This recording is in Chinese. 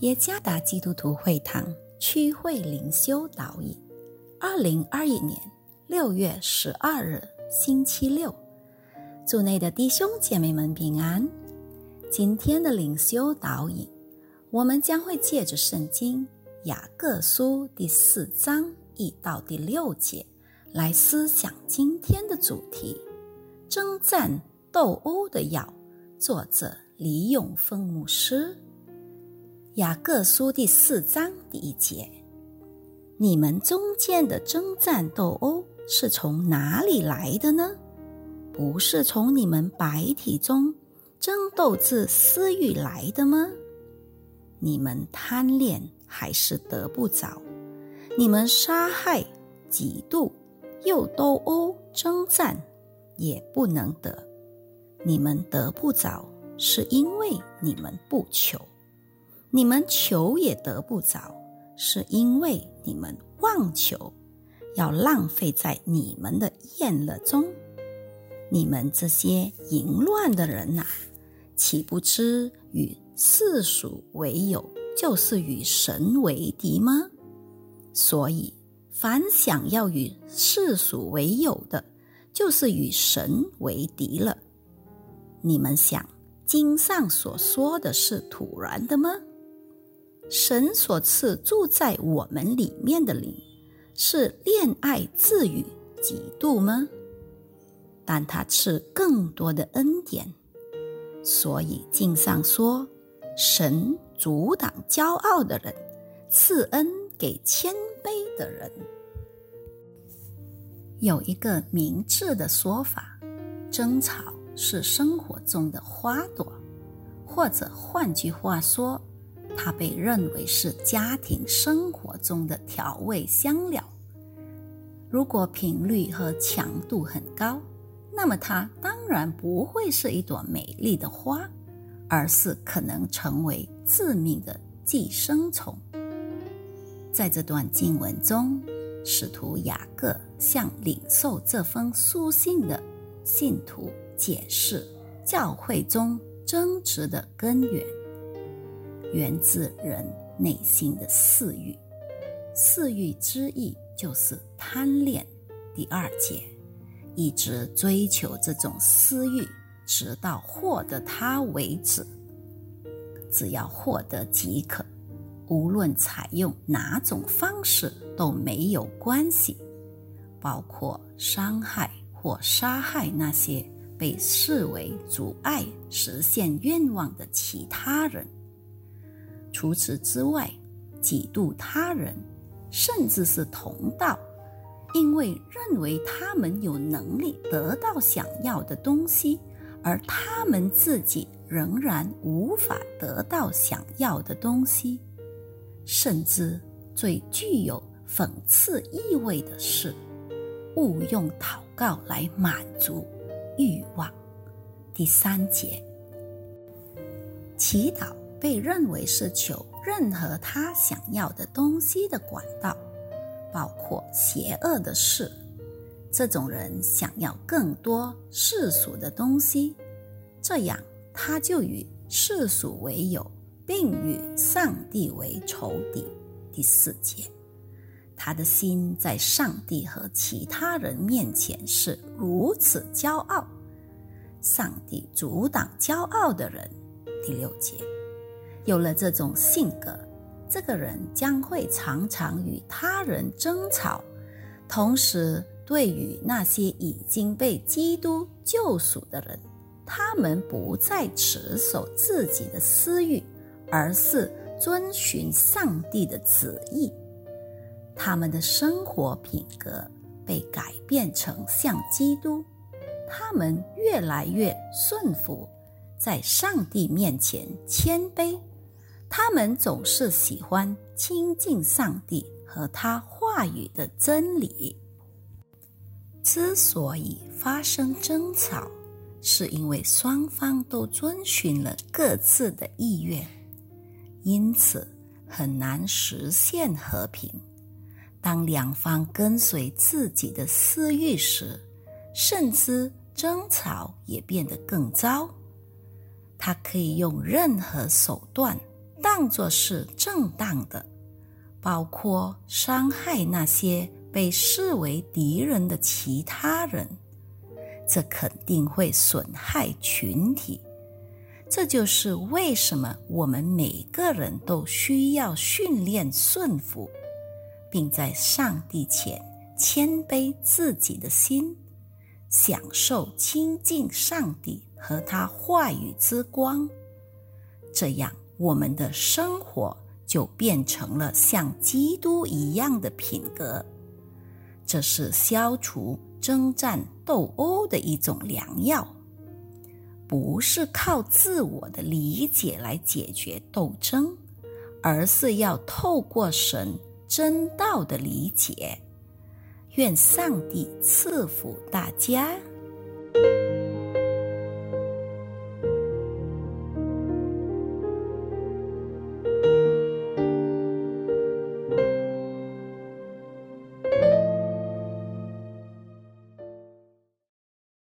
耶加达基督徒会堂区会灵修导引，二零二一年六月十二日星期六，组内的弟兄姐妹们平安。今天的灵修导引，我们将会借着圣经雅各书第四章一到第六节来思想今天的主题：征战斗殴的药。作者李永峰牧师。雅各书第四章第一节：你们中间的争战斗殴是从哪里来的呢？不是从你们白体中争斗自私欲来的吗？你们贪恋还是得不着？你们杀害、嫉妒又斗殴征战，也不能得。你们得不着，是因为你们不求。你们求也得不着，是因为你们妄求，要浪费在你们的厌乐中。你们这些淫乱的人呐，岂不知与世俗为友，就是与神为敌吗？所以，凡想要与世俗为友的，就是与神为敌了。你们想，经上所说的是突然的吗？神所赐住在我们里面的灵，是恋爱自语嫉妒吗？但他赐更多的恩典，所以经上说，神阻挡骄傲的人，赐恩给谦卑的人。有一个明智的说法：争吵是生活中的花朵，或者换句话说。它被认为是家庭生活中的调味香料。如果频率和强度很高，那么它当然不会是一朵美丽的花，而是可能成为致命的寄生虫。在这段经文中，使徒雅各向领受这封书信的信徒解释教会中争执的根源。源自人内心的私欲，私欲之意就是贪恋。第二节，一直追求这种私欲，直到获得它为止。只要获得即可，无论采用哪种方式都没有关系，包括伤害或杀害那些被视为阻碍实现愿望的其他人。除此之外，嫉妒他人，甚至是同道，因为认为他们有能力得到想要的东西，而他们自己仍然无法得到想要的东西。甚至最具有讽刺意味的是，误用祷告来满足欲望。第三节，祈祷。被认为是求任何他想要的东西的管道，包括邪恶的事。这种人想要更多世俗的东西，这样他就与世俗为友，并与上帝为仇敌。第四节，他的心在上帝和其他人面前是如此骄傲，上帝阻挡骄傲的人。第六节。有了这种性格，这个人将会常常与他人争吵，同时对于那些已经被基督救赎的人，他们不再持守自己的私欲，而是遵循上帝的旨意。他们的生活品格被改变成像基督，他们越来越顺服，在上帝面前谦卑。他们总是喜欢亲近上帝和他话语的真理。之所以发生争吵，是因为双方都遵循了各自的意愿，因此很难实现和平。当两方跟随自己的私欲时，甚至争吵也变得更糟。他可以用任何手段。当作是正当的，包括伤害那些被视为敌人的其他人，这肯定会损害群体。这就是为什么我们每个人都需要训练顺服，并在上帝前谦卑自己的心，享受亲近上帝和他话语之光。这样，我们的生活就变成了像基督一样的品格。这是消除征战斗殴的一种良药。不是靠自我的理解来解决斗争，而是要透过神真道的理解。愿上帝赐福大家。